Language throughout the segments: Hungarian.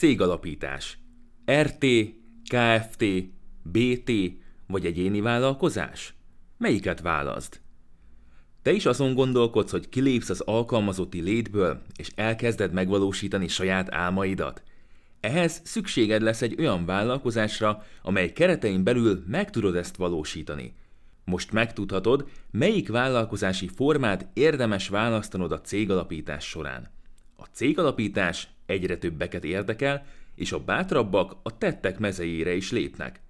Cégalapítás. RT, KFT, BT vagy egyéni vállalkozás? Melyiket válaszd? Te is azon gondolkodsz, hogy kilépsz az alkalmazotti létből, és elkezded megvalósítani saját álmaidat? Ehhez szükséged lesz egy olyan vállalkozásra, amely keretein belül meg tudod ezt valósítani. Most megtudhatod, melyik vállalkozási formát érdemes választanod a cégalapítás során. A cégalapítás egyre többeket érdekel, és a bátrabbak a tettek mezejére is lépnek.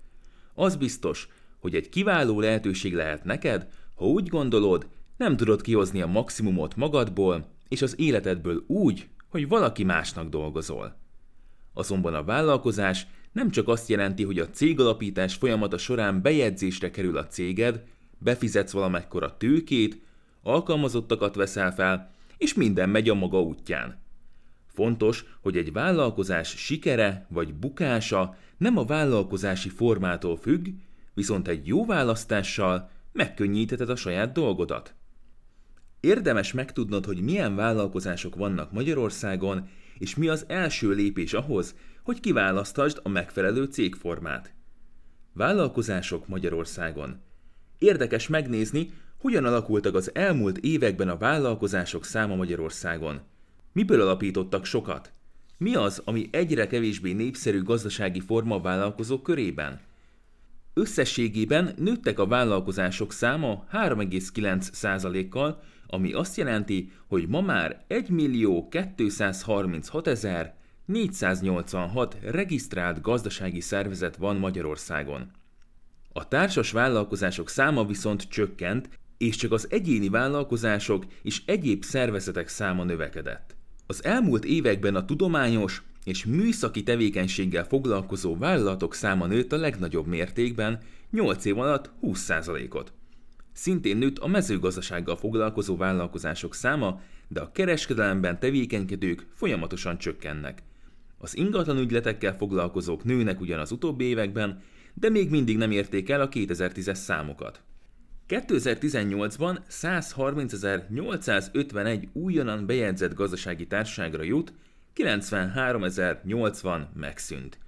Az biztos, hogy egy kiváló lehetőség lehet neked, ha úgy gondolod, nem tudod kihozni a maximumot magadból és az életedből úgy, hogy valaki másnak dolgozol. Azonban a vállalkozás nem csak azt jelenti, hogy a cégalapítás folyamata során bejegyzésre kerül a céged, befizetsz valamekkora tőkét, alkalmazottakat veszel fel, és minden megy a maga útján. Fontos, hogy egy vállalkozás sikere vagy bukása nem a vállalkozási formától függ, viszont egy jó választással megkönnyítheted a saját dolgodat. Érdemes megtudnod, hogy milyen vállalkozások vannak Magyarországon, és mi az első lépés ahhoz, hogy kiválasztasd a megfelelő cégformát. Vállalkozások Magyarországon. Érdekes megnézni, hogyan alakultak az elmúlt években a vállalkozások száma Magyarországon. Miből alapítottak sokat? Mi az, ami egyre kevésbé népszerű gazdasági forma vállalkozók körében? Összességében nőttek a vállalkozások száma 3,9%-kal, ami azt jelenti, hogy ma már 1 millió 236 ezer 486 regisztrált gazdasági szervezet van Magyarországon. A társas vállalkozások száma viszont csökkent, és csak az egyéni vállalkozások és egyéb szervezetek száma növekedett. Az elmúlt években a tudományos és műszaki tevékenységgel foglalkozó vállalatok száma nőtt a legnagyobb mértékben, 8 év alatt 20%-ot. Szintén nőtt a mezőgazdasággal foglalkozó vállalkozások száma, de a kereskedelemben tevékenykedők folyamatosan csökkennek. Az ingatlan ügyletekkel foglalkozók nőnek ugyan az utóbbi években, de még mindig nem érték el a 2010-es számokat. 2018-ban 130.851 újonnan bejegyzett gazdasági társaságra jut, 93.080 megszűnt.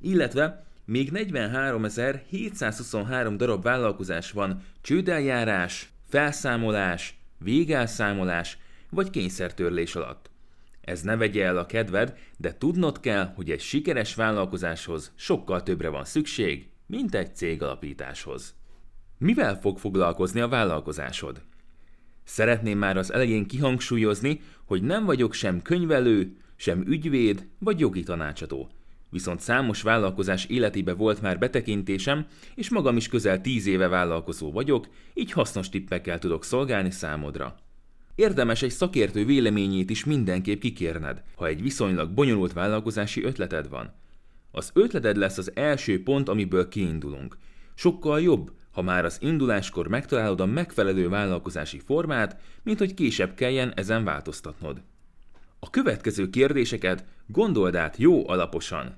Illetve még 43.723 darab vállalkozás van csődeljárás, felszámolás, végelszámolás vagy kényszertörlés alatt. Ez ne vegye el a kedved, de tudnod kell, hogy egy sikeres vállalkozáshoz sokkal többre van szükség, mint egy cégalapításhoz. Mivel fog foglalkozni a vállalkozásod? Szeretném már az elején kihangsúlyozni, hogy nem vagyok sem könyvelő, sem ügyvéd vagy jogi tanácsadó. Viszont számos vállalkozás életébe volt már betekintésem, és magam is közel tíz éve vállalkozó vagyok, így hasznos tippekkel tudok szolgálni számodra. Érdemes egy szakértő véleményét is mindenképp kikérned, ha egy viszonylag bonyolult vállalkozási ötleted van. Az ötleted lesz az első pont, amiből kiindulunk. Sokkal jobb, ha már az induláskor megtalálod a megfelelő vállalkozási formát, mint hogy később kelljen ezen változtatnod. A következő kérdéseket gondold át jó alaposan.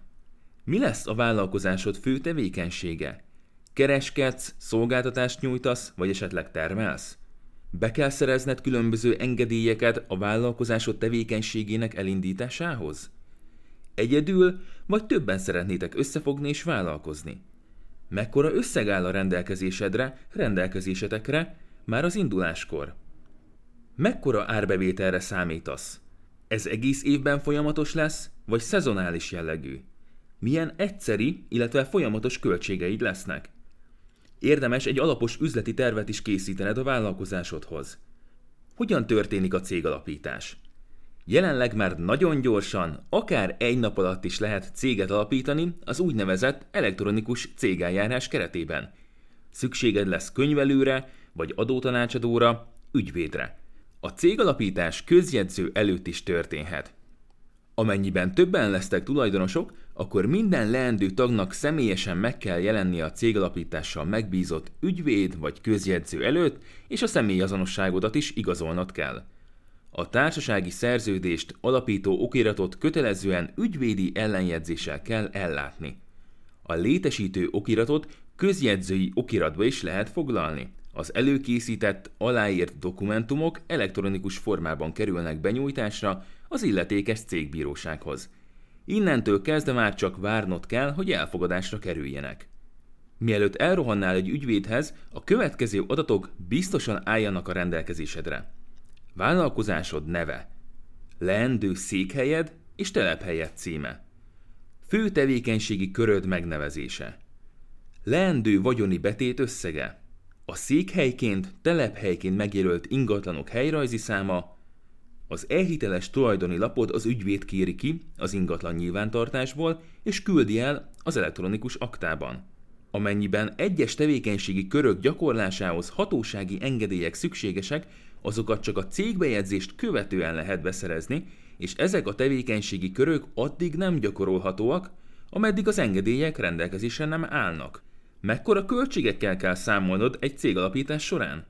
Mi lesz a vállalkozásod fő tevékenysége? Kereskedsz, szolgáltatást nyújtasz, vagy esetleg termelsz? Be kell szerezned különböző engedélyeket a vállalkozásod tevékenységének elindításához? Egyedül, vagy többen szeretnétek összefogni és vállalkozni? Mekkora összeg áll a rendelkezésedre, rendelkezésetekre már az induláskor? Mekkora árbevételre számítasz? Ez egész évben folyamatos lesz, vagy szezonális jellegű? Milyen egyszeri, illetve folyamatos költségeid lesznek? Érdemes egy alapos üzleti tervet is készítened a vállalkozásodhoz. Hogyan történik a cégalapítás? Jelenleg már nagyon gyorsan, akár egy nap alatt is lehet céget alapítani az úgynevezett elektronikus cégeljárás keretében. Szükséged lesz könyvelőre, vagy adótanácsadóra, ügyvédre. A cégalapítás közjegyző előtt is történhet. Amennyiben többen lesztek tulajdonosok, akkor minden leendő tagnak személyesen meg kell jelennie a cégalapítással megbízott ügyvéd vagy közjegyző előtt, és a személyazonosságodat is igazolnod kell. A társasági szerződést, alapító okiratot kötelezően ügyvédi ellenjegyzéssel kell ellátni. A létesítő okiratot közjegyzői okiratba is lehet foglalni. Az előkészített, aláírt dokumentumok elektronikus formában kerülnek benyújtásra az illetékes cégbírósághoz. Innentől kezdve már csak várnod kell, hogy elfogadásra kerüljenek. Mielőtt elrohannál egy ügyvédhez, a következő adatok biztosan álljanak a rendelkezésedre. Vállalkozásod neve, leendő székhelyed és telephelyed címe, fő tevékenységi köröd megnevezése, leendő vagyoni betét összege, a székhelyként, telephelyként megjelölt ingatlanok helyrajzi száma, az elhiteles tulajdoni lapot az ügyvéd kéri ki az ingatlan nyilvántartásból, és küldi el az elektronikus aktában. Amennyiben egyes tevékenységi körök gyakorlásához hatósági engedélyek szükségesek, azokat csak a cégbejegyzést követően lehet beszerezni, és ezek a tevékenységi körök addig nem gyakorolhatóak, ameddig az engedélyek rendelkezésre nem állnak. Mekkora költségekkel kell számolnod egy cégalapítás során?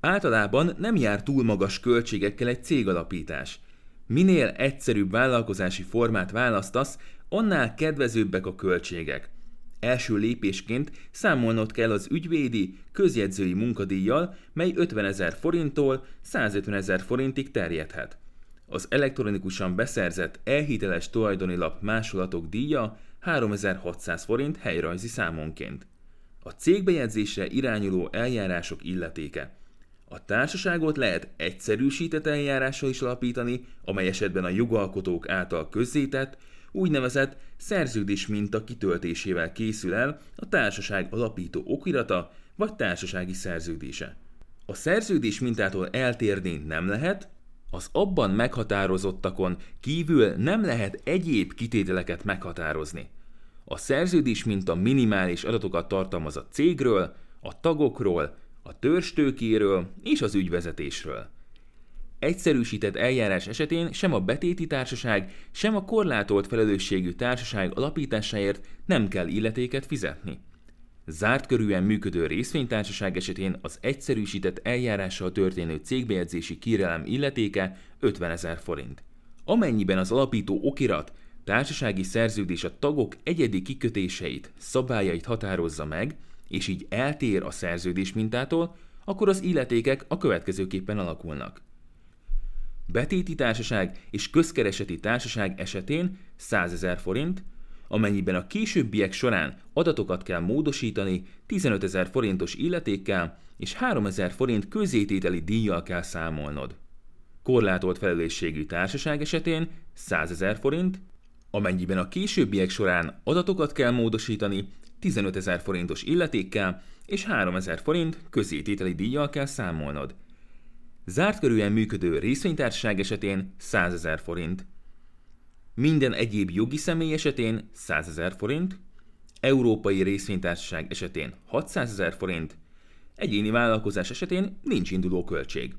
Általában nem jár túl magas költségekkel egy cégalapítás. Minél egyszerűbb vállalkozási formát választasz, annál kedvezőbbek a költségek. Első lépésként számolnod kell az ügyvédi, közjegyzői munkadíjjal, mely 50 ezer forinttól 150 ezer forintig terjedhet. Az elektronikusan beszerzett elhiteles tulajdoni lap másolatok díja 3600 forint helyrajzi számonként. A cégbejegyzésre irányuló eljárások illetéke. A társaságot lehet egyszerűsített eljárással is alapítani, amely esetben a jogalkotók által közzétett, úgynevezett szerződés minta kitöltésével készül el a társaság alapító okirata vagy társasági szerződése. A szerződés mintától eltérni nem lehet, az abban meghatározottakon kívül nem lehet egyéb kitételeket meghatározni. A szerződés minta minimális adatokat tartalmaz a cégről, a tagokról, a törstőkéről és az ügyvezetésről. Egyszerűsített eljárás esetén sem a betéti társaság, sem a korlátolt felelősségű társaság alapításáért nem kell illetéket fizetni. Zárt körűen működő részvénytársaság esetén az egyszerűsített eljárással történő cégbejegyzési kérelem illetéke 50 ezer forint. Amennyiben az alapító okirat, társasági szerződés a tagok egyedi kikötéseit, szabályait határozza meg, és így eltér a szerződés mintától, akkor az illetékek a következőképpen alakulnak. Betéti társaság és közkereseti társaság esetén 100 ezer forint, amennyiben a későbbiek során adatokat kell módosítani, 15 ezer forintos illetékkel és 3 ezer forint közétételi díjjal kell számolnod. Korlátolt felelősségű társaság esetén 100 ezer forint, amennyiben a későbbiek során adatokat kell módosítani, 15 ezer forintos illetékkel és 3 ezer forint közétételi díjjal kell számolnod. Zárt körülön működő részvénytársaság esetén 100 ezer forint. Minden egyéb jogi személy esetén 100 ezer forint, európai részvénytársaság esetén 600 ezer forint, egyéni vállalkozás esetén nincs induló költség.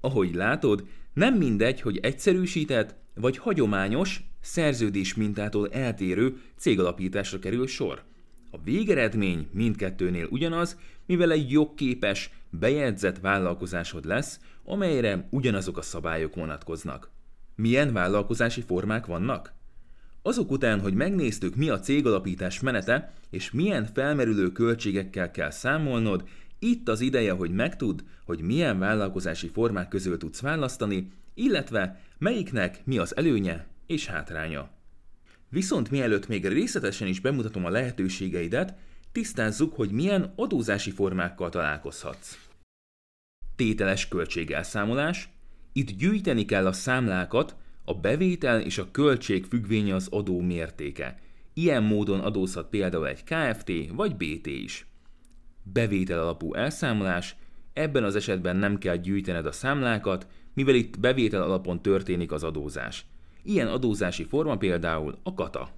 Ahogy látod, nem mindegy, hogy egyszerűsített vagy hagyományos, szerződés mintától eltérő cégalapításra kerül sor. A végeredmény mindkettőnél ugyanaz, mivel egy jogképes, bejegyzett vállalkozásod lesz, amelyre ugyanazok a szabályok vonatkoznak. Milyen vállalkozási formák vannak? Azok után, hogy megnéztük, mi a cégalapítás menete, és milyen felmerülő költségekkel kell számolnod, itt az ideje, hogy megtudd, hogy milyen vállalkozási formák közül tudsz választani, illetve melyiknek mi az előnye és hátránya. Viszont mielőtt még részletesen is bemutatom a lehetőségeidet, tisztázzuk, hogy milyen adózási formákkal találkozhatsz. Tételes költségelszámolás. Itt gyűjteni kell a számlákat, a bevétel és a költség függvénye az adó mértéke. Ilyen módon adózhat például egy KFT vagy BT is. Bevétel alapú elszámolás. Ebben az esetben nem kell gyűjtened a számlákat, mivel itt bevétel alapon történik az adózás. Ilyen adózási forma például a kata.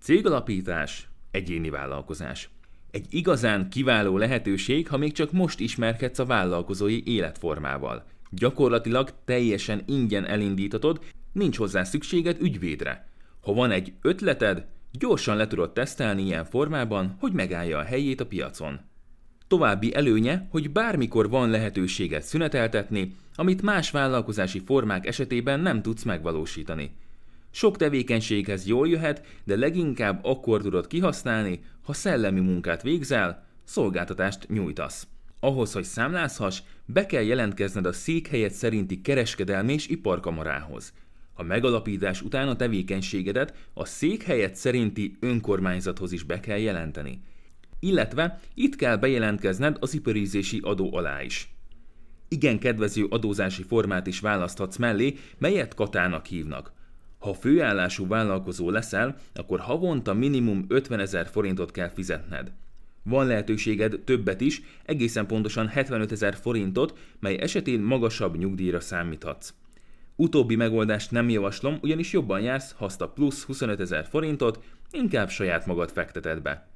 Cégalapítás, egyéni vállalkozás. Egy igazán kiváló lehetőség, ha még csak most ismerkedsz a vállalkozói életformával. Gyakorlatilag teljesen ingyen elindítatod, nincs hozzá szükséged ügyvédre. Ha van egy ötleted, gyorsan le tudod tesztelni ilyen formában, hogy megállja a helyét a piacon. További előnye, hogy bármikor van lehetőséget szüneteltetni, amit más vállalkozási formák esetében nem tudsz megvalósítani. Sok tevékenységhez jól jöhet, de leginkább akkor tudod kihasználni, ha szellemi munkát végzel, szolgáltatást nyújtasz. Ahhoz, hogy számlázhass, be kell jelentkezned a székhelyet szerinti kereskedelmi és iparkamarához. A megalapítás után a tevékenységedet a székhelyet szerinti önkormányzathoz is be kell jelenteni. Illetve itt kell bejelentkezned az iparizési adó alá is. Igen kedvező adózási formát is választhatsz mellé, melyet katának hívnak. Ha főállású vállalkozó leszel, akkor havonta minimum 50 ezer forintot kell fizetned. Van lehetőséged többet is, egészen pontosan 75 ezer forintot, mely esetén magasabb nyugdíjra számíthatsz. Utóbbi megoldást nem javaslom, ugyanis jobban jársz, ha azt a plusz 25 ezer forintot inkább saját magad fekteted be.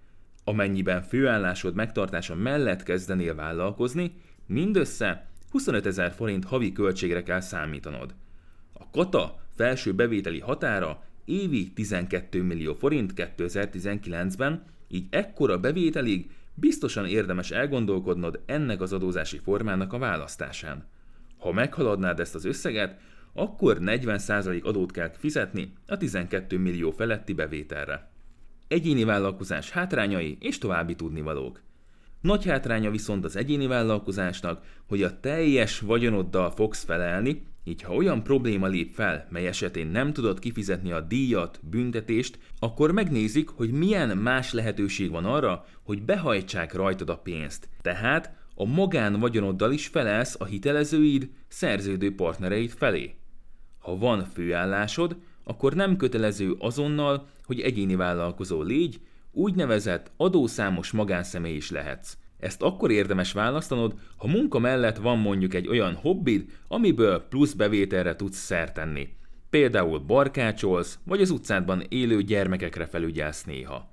Amennyiben főállásod megtartása mellett kezdenél vállalkozni, mindössze 25 ezer forint havi költségre kell számítanod. A kata felső bevételi határa évi 12 millió forint 2019-ben, így ekkora bevételig biztosan érdemes elgondolkodnod ennek az adózási formának a választásán. Ha meghaladnád ezt az összeget, akkor 40% adót kell fizetni a 12 millió feletti bevételre. Egyéni vállalkozás hátrányai és további tudnivalók. Nagy hátránya viszont az egyéni vállalkozásnak, hogy a teljes vagyonoddal fogsz felelni, így ha olyan probléma lép fel, mely esetén nem tudod kifizetni a díjat, büntetést, akkor megnézik, hogy milyen más lehetőség van arra, hogy behajtsák rajtad a pénzt. Tehát a magán vagyonoddal is felelsz a hitelezőid, szerződő partnereid felé. Ha van főállásod, akkor nem kötelező azonnal, hogy egyéni vállalkozó légy, úgynevezett adószámos magánszemély is lehetsz. Ezt akkor érdemes választanod, ha munka mellett van mondjuk egy olyan hobbid, amiből plusz bevételre tudsz szertenni. Például barkácsolsz, vagy az utcádban élő gyermekekre felügyelsz néha.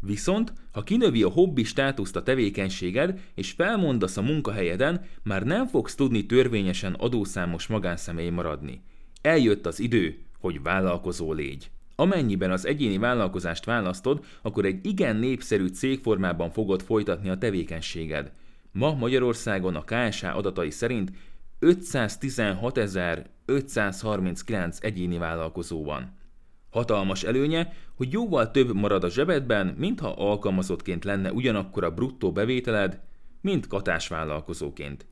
Viszont, ha kinövi a hobbi státuszt a tevékenységed, és felmondasz a munkahelyeden, már nem fogsz tudni törvényesen adószámos magánszemély maradni. Eljött az idő, hogy vállalkozó légy. Amennyiben az egyéni vállalkozást választod, akkor egy igen népszerű cégformában fogod folytatni a tevékenységed. Ma Magyarországon a KSH adatai szerint 516.539 egyéni vállalkozó van. Hatalmas előnye, hogy jóval több marad a zsebedben, mintha alkalmazottként lenne ugyanakkor a bruttó bevételed, mint katásvállalkozóként.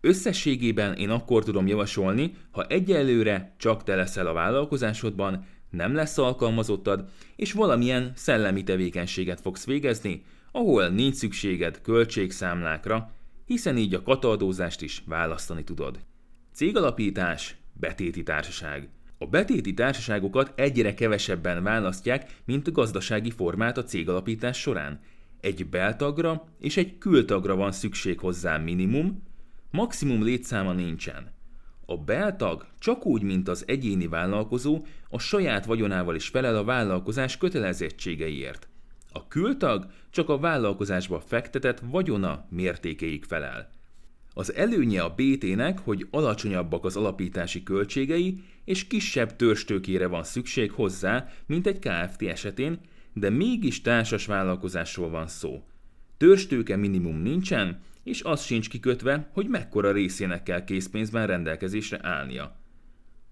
Összességében én akkor tudom javasolni, ha egyelőre csak te leszel a vállalkozásodban, nem lesz alkalmazottad, és valamilyen szellemi tevékenységet fogsz végezni, ahol nincs szükséged költségszámlákra, hiszen így a kataadózást is választani tudod. Cégalapítás, betéti társaság. A betéti társaságokat egyre kevesebben választják, mint a gazdasági formát a cégalapítás során. Egy beltagra és egy kültagra van szükség hozzá minimum, maximum létszáma nincsen. A beltag csak úgy, mint az egyéni vállalkozó, a saját vagyonával is felel a vállalkozás kötelezettségeiért. A kültag csak a vállalkozásba fektetett vagyona mértékeig felel. Az előnye a BT-nek, hogy alacsonyabbak az alapítási költségei, és kisebb törstőkére van szükség hozzá, mint egy KFT esetén, de mégis társas vállalkozásról van szó. Törstőke minimum nincsen, és az sincs kikötve, hogy mekkora részének kell készpénzben rendelkezésre állnia.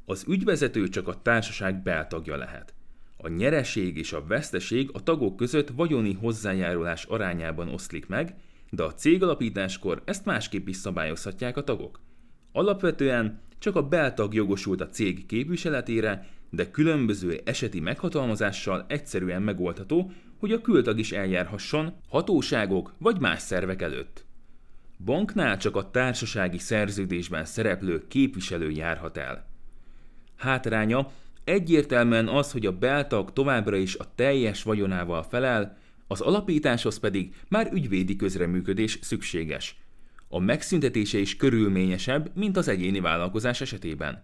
Az ügyvezető csak a társaság beltagja lehet. A nyereség és a veszteség a tagok között vagyoni hozzájárulás arányában oszlik meg, de a cégalapításkor ezt másképp is szabályozhatják a tagok. Alapvetően csak a beltag jogosult a cég képviseletére, de különböző eseti meghatalmazással egyszerűen megoldható, hogy a kültag is eljárhasson hatóságok vagy más szervek előtt. Banknál csak a társasági szerződésben szereplő képviselő járhat el. Hátránya egyértelműen az, hogy a beltag továbbra is a teljes vagyonával felel, az alapításhoz pedig már ügyvédi közreműködés szükséges. A megszüntetése is körülményesebb, mint az egyéni vállalkozás esetében.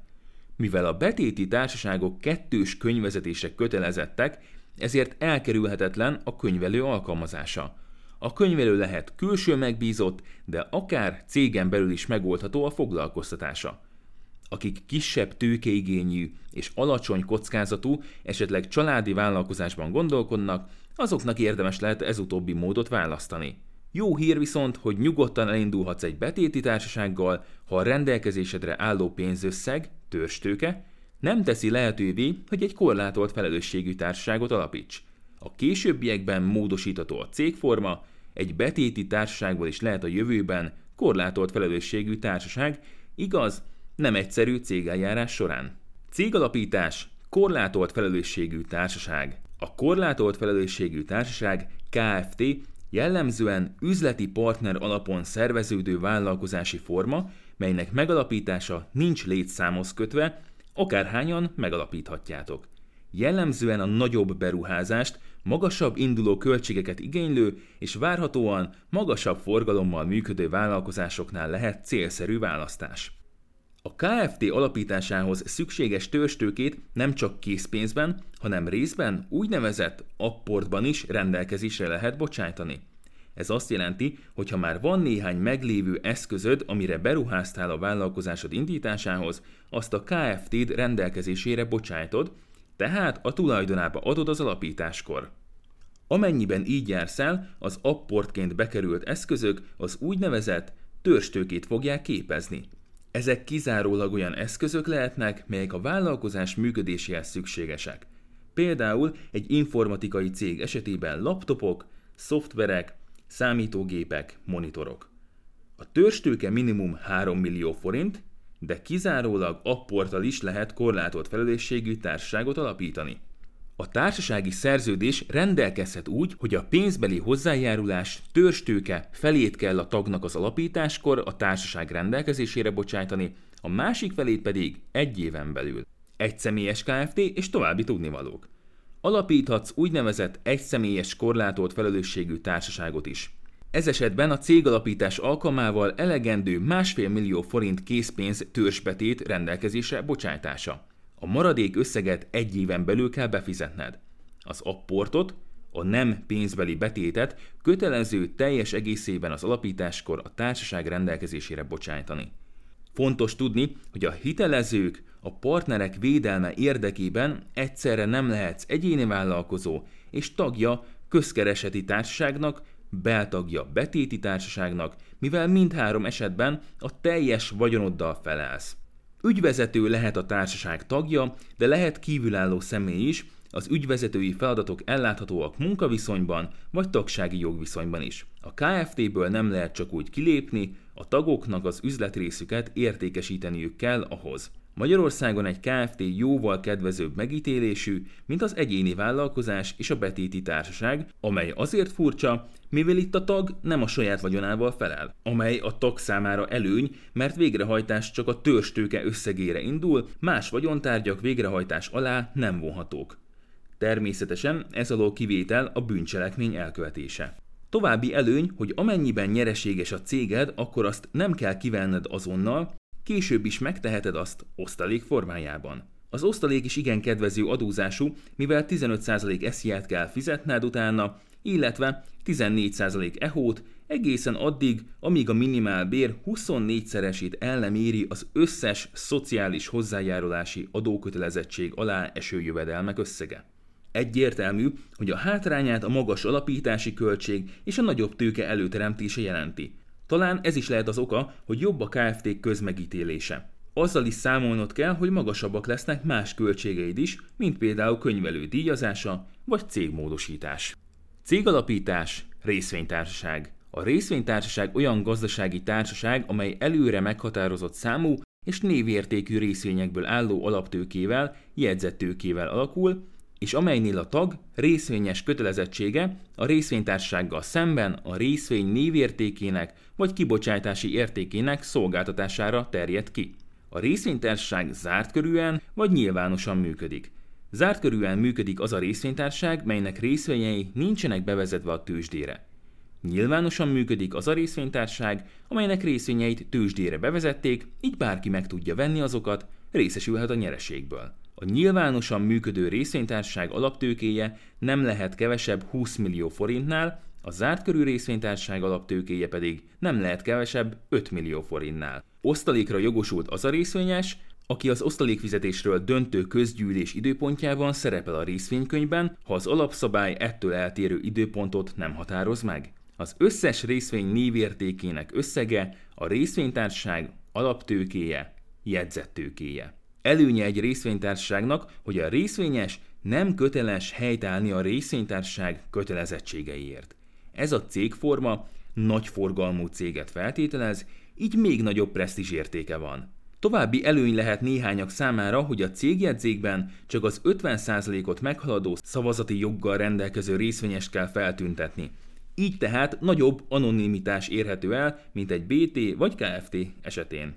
Mivel a betéti társaságok kettős könyvezetésre kötelezettek, ezért elkerülhetetlen a könyvelő alkalmazása. A könyvelő lehet külső megbízott, de akár cégen belül is megoldható a foglalkoztatása. Akik kisebb tőkeigényű és alacsony kockázatú, esetleg családi vállalkozásban gondolkodnak, azoknak érdemes lehet ez utóbbi módot választani. Jó hír viszont, hogy nyugodtan elindulhatsz egy betéti társasággal, ha a rendelkezésedre álló pénzösszeg, törstőke, nem teszi lehetővé, hogy egy korlátolt felelősségű társaságot alapíts. A későbbiekben módosítható a cégforma, egy betéti társaságból is lehet a jövőben korlátolt felelősségű társaság, igaz, nem egyszerű cégeljárás során. Cégalapítás, korlátolt felelősségű társaság. A korlátolt felelősségű társaság KFT jellemzően üzleti partner alapon szerveződő vállalkozási forma, melynek megalapítása nincs létszámhoz kötve, akárhányan megalapíthatjátok. Jellemzően a nagyobb beruházást, magasabb induló költségeket igénylő és várhatóan magasabb forgalommal működő vállalkozásoknál lehet célszerű választás. A KFT alapításához szükséges törstőkét nem csak készpénzben, hanem részben úgynevezett apportban is rendelkezésre lehet bocsájtani. Ez azt jelenti, hogy ha már van néhány meglévő eszközöd, amire beruháztál a vállalkozásod indításához, azt a KFT-d rendelkezésére bocsájtod, tehát a tulajdonába adod az alapításkor. Amennyiben így jársz el, az apportként bekerült eszközök az úgynevezett törstőkét fogják képezni. Ezek kizárólag olyan eszközök lehetnek, melyek a vállalkozás működéséhez szükségesek. Például egy informatikai cég esetében laptopok, szoftverek, számítógépek, monitorok. A törstőke minimum 3 millió forint, de kizárólag apporttal is lehet korlátolt felelősségű társaságot alapítani. A társasági szerződés rendelkezhet úgy, hogy a pénzbeli hozzájárulás törstőke felét kell a tagnak az alapításkor a társaság rendelkezésére bocsájtani, a másik felét pedig egy éven belül. Egy személyes KFT és további tudnivalók. Alapíthatsz úgynevezett egyszemélyes korlátolt felelősségű társaságot is. Ez esetben a cégalapítás alkalmával elegendő másfél millió forint készpénz törzsbetét rendelkezésre bocsájtása. A maradék összeget egy éven belül kell befizetned. Az apportot, a nem pénzbeli betétet kötelező teljes egészében az alapításkor a társaság rendelkezésére bocsájtani. Fontos tudni, hogy a hitelezők a partnerek védelme érdekében egyszerre nem lehetsz egyéni vállalkozó és tagja közkereseti társaságnak, beltagja betéti társaságnak, mivel mindhárom esetben a teljes vagyonoddal felelsz. Ügyvezető lehet a társaság tagja, de lehet kívülálló személy is, az ügyvezetői feladatok elláthatóak munkaviszonyban vagy tagsági jogviszonyban is. A KFT-ből nem lehet csak úgy kilépni, a tagoknak az üzletrészüket értékesíteniük kell ahhoz. Magyarországon egy KFT jóval kedvezőbb megítélésű, mint az egyéni vállalkozás és a betéti társaság, amely azért furcsa, mivel itt a tag nem a saját vagyonával felel, amely a tag számára előny, mert végrehajtás csak a törstőke összegére indul, más vagyontárgyak végrehajtás alá nem vonhatók. Természetesen ez alól kivétel a bűncselekmény elkövetése. További előny, hogy amennyiben nyereséges a céged, akkor azt nem kell kivenned azonnal, később is megteheted azt osztalék formájában. Az osztalék is igen kedvező adózású, mivel 15% SZIA-t kell fizetned utána, illetve 14% EHO-t egészen addig, amíg a minimálbér 24-szeresét el nem éri az összes szociális hozzájárulási adókötelezettség alá eső jövedelmek összege. Egyértelmű, hogy a hátrányát a magas alapítási költség és a nagyobb tőke előteremtése jelenti. Talán ez is lehet az oka, hogy jobb a KFT közmegítélése. Azzal is számolnod kell, hogy magasabbak lesznek más költségeid is, mint például könyvelő díjazása vagy cégmódosítás. Cégalapítás, részvénytársaság. A részvénytársaság olyan gazdasági társaság, amely előre meghatározott számú és névértékű részvényekből álló alaptőkével, jegyzettőkével alakul, és amelynél a tag részvényes kötelezettsége a részvénytársággal szemben a részvény névértékének vagy kibocsátási értékének szolgáltatására terjed ki. A részvénytársaság zárt körűen vagy nyilvánosan működik. Zárt körűen működik az a részvénytársaság, melynek részvényei nincsenek bevezetve a tőzsdére. Nyilvánosan működik az a részvénytársaság, amelynek részvényeit tőzsdére bevezették, így bárki meg tudja venni azokat, részesülhet a nyereségből. A nyilvánosan működő részvénytársaság alaptőkéje nem lehet kevesebb 20 millió forintnál, a zárt körű részvénytársaság alaptőkéje pedig nem lehet kevesebb 5 millió forintnál. Osztalékra jogosult az a részvényes, aki az osztalékfizetésről döntő közgyűlés időpontjában szerepel a részvénykönyvben, ha az alapszabály ettől eltérő időpontot nem határoz meg. Az összes részvény névértékének összege a részvénytársaság alaptőkéje, jegyzettőkéje. Előnye egy részvénytársaságnak, hogy a részvényes nem köteles helytállni a részvénytársaság kötelezettségeiért. Ez a cégforma nagy forgalmú céget feltételez, így még nagyobb presztízs értéke van. További előny lehet néhányak számára, hogy a cégjegyzékben csak az 50%-ot meghaladó szavazati joggal rendelkező részvényest kell feltüntetni. Így tehát nagyobb anonimitás érhető el, mint egy BT vagy KFT esetén.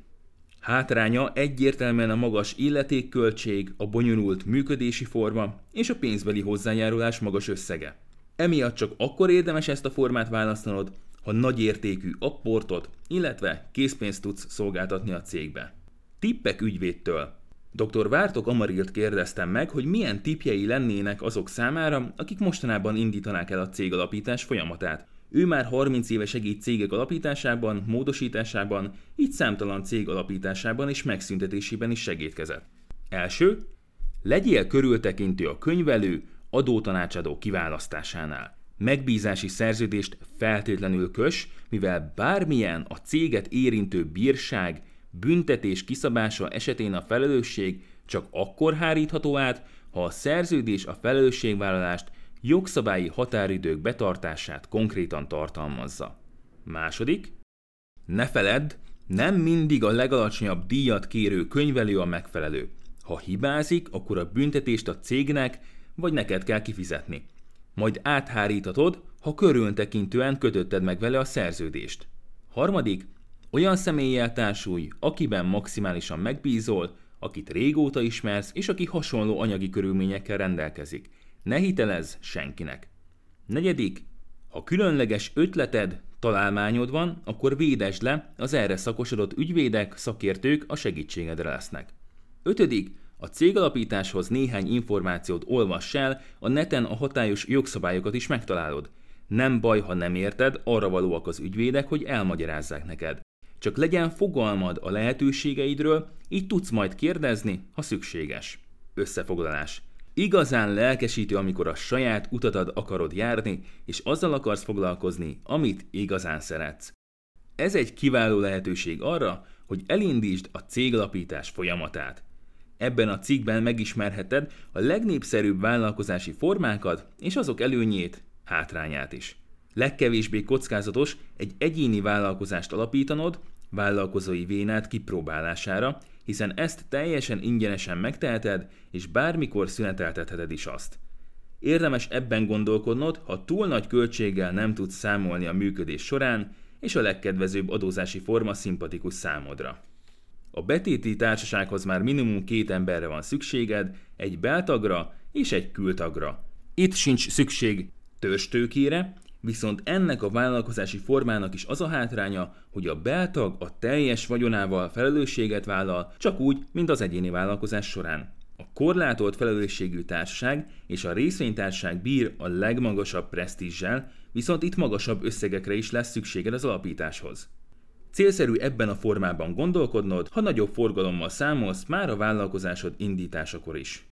Hátránya egyértelműen a magas illetékköltség, a bonyolult működési forma és a pénzbeli hozzájárulás magas összege. Emiatt csak akkor érdemes ezt a formát választanod, ha nagy értékű apportot, illetve készpénzt tudsz szolgáltatni a cégbe. Tippek ügyvédtől. Dr. Vártok Amarilt kérdeztem meg, hogy milyen tipjei lennének azok számára, akik mostanában indítanák el a cég alapítás folyamatát. Ő már 30 éve segít cégek alapításában, módosításában, így számtalan cég alapításában és megszüntetésében is segítkezett. Első, legyél körültekintő a könyvelő, adótanácsadó kiválasztásánál. Megbízási szerződést feltétlenül kös, mivel bármilyen a céget érintő bírság, büntetés kiszabása esetén a felelősség csak akkor hárítható át, ha a szerződés a felelősségvállalást jogszabályi határidők betartását konkrétan tartalmazza. Második, ne feledd, nem mindig a legalacsonyabb díjat kérő könyvelő a megfelelő. Ha hibázik, akkor a büntetést a cégnek vagy neked kell kifizetni. Majd áthárítatod, ha körültekintően kötötted meg vele a szerződést. Harmadik, olyan személlyel társulj, akiben maximálisan megbízol, akit régóta ismersz, és aki hasonló anyagi körülményekkel rendelkezik. Ne hitelezz senkinek. Negyedik, ha különleges ötleted, találmányod van, akkor védesd le, az erre szakosodott ügyvédek, szakértők a segítségedre lesznek. Ötödik, a cégalapításhoz néhány információt olvass el, a neten a hatályos jogszabályokat is megtalálod. Nem baj, ha nem érted, arra valóak az ügyvédek, hogy elmagyarázzák neked. Csak legyen fogalmad a lehetőségeidről, így tudsz majd kérdezni, ha szükséges. Összefoglalás. Igazán lelkesítő, amikor a saját utatad akarod járni, és azzal akarsz foglalkozni, amit igazán szeretsz. Ez egy kiváló lehetőség arra, hogy elindítsd a céglapítás folyamatát. Ebben a cikkben megismerheted a legnépszerűbb vállalkozási formákat és azok előnyét, hátrányát is. Legkevésbé kockázatos egy egyéni vállalkozást alapítanod, vállalkozói vénát kipróbálására, hiszen ezt teljesen ingyenesen megteheted, és bármikor szüneteltetheted is azt. Érdemes ebben gondolkodnod, ha túl nagy költséggel nem tudsz számolni a működés során, és a legkedvezőbb adózási forma szimpatikus számodra. A betéti társasághoz már minimum két emberre van szükséged, egy beltagra és egy kültagra. Itt sincs szükség törstőkére, viszont ennek a vállalkozási formának is az a hátránya, hogy a beltag a teljes vagyonával felelősséget vállal, csak úgy, mint az egyéni vállalkozás során. A korlátolt felelősségű társaság és a részvénytársaság bír a legmagasabb presztízsel, viszont itt magasabb összegekre is lesz szükséged az alapításhoz. Célszerű ebben a formában gondolkodnod, ha nagyobb forgalommal számolsz már a vállalkozásod indításakor is.